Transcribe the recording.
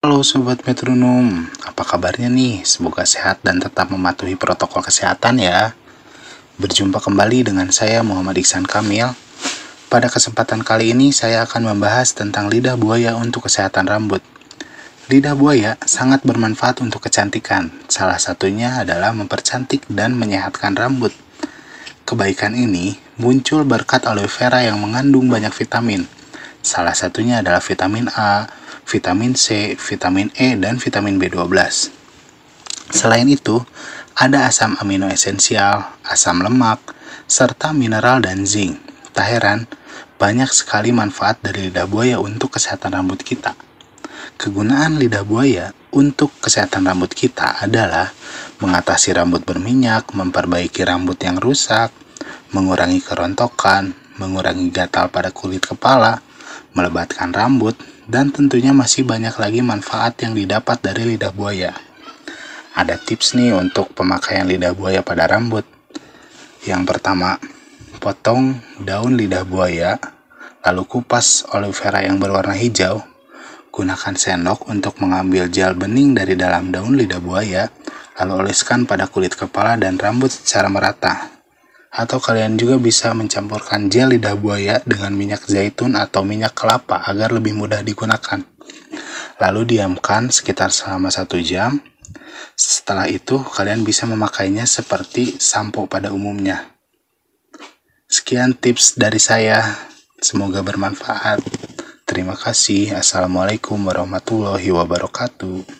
Halo Sobat Metronom, apa kabarnya nih? Semoga sehat dan tetap mematuhi protokol kesehatan ya. Berjumpa kembali dengan saya Muhammad Iksan Kamil. Pada kesempatan kali ini saya akan membahas tentang lidah buaya untuk kesehatan rambut. Lidah buaya sangat bermanfaat untuk kecantikan. Salah satunya adalah mempercantik dan menyehatkan rambut. Kebaikan ini muncul berkat aloe vera yang mengandung banyak vitamin. Salah satunya adalah vitamin A, vitamin C, vitamin E, dan vitamin B12. Selain itu, ada asam amino esensial, asam lemak, serta mineral dan zinc. Tak heran, banyak sekali manfaat dari lidah buaya untuk kesehatan rambut kita. Kegunaan lidah buaya untuk kesehatan rambut kita adalah mengatasi rambut berminyak, memperbaiki rambut yang rusak, mengurangi kerontokan, mengurangi gatal pada kulit kepala, melebatkan rambut, dan tentunya masih banyak lagi manfaat yang didapat dari lidah buaya. Ada tips nih untuk pemakaian lidah buaya pada rambut. Yang pertama, potong daun lidah buaya, lalu kupas aloe vera yang berwarna hijau. Gunakan sendok untuk mengambil gel bening dari dalam daun lidah buaya, lalu oleskan pada kulit kepala dan rambut secara merata. Atau kalian juga bisa mencampurkan gel lidah buaya dengan minyak zaitun atau minyak kelapa agar lebih mudah digunakan. Lalu diamkan sekitar selama satu jam. Setelah itu, kalian bisa memakainya seperti sampo pada umumnya. Sekian tips dari saya. Semoga bermanfaat. Terima kasih. Assalamualaikum warahmatullahi wabarakatuh.